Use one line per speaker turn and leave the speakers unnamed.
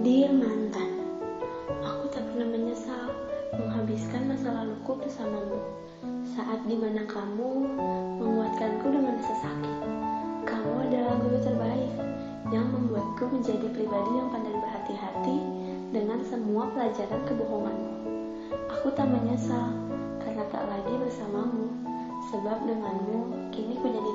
Dir Mantan, aku tak pernah menyesal menghabiskan masa laluku bersamamu. Saat di mana kamu menguatkanku dengan sakit, Kamu adalah guru terbaik yang membuatku menjadi pribadi yang pandai berhati-hati dengan semua pelajaran kebohonganmu. Aku tak menyesal karena tak lagi bersamamu, sebab denganmu kini ku jadi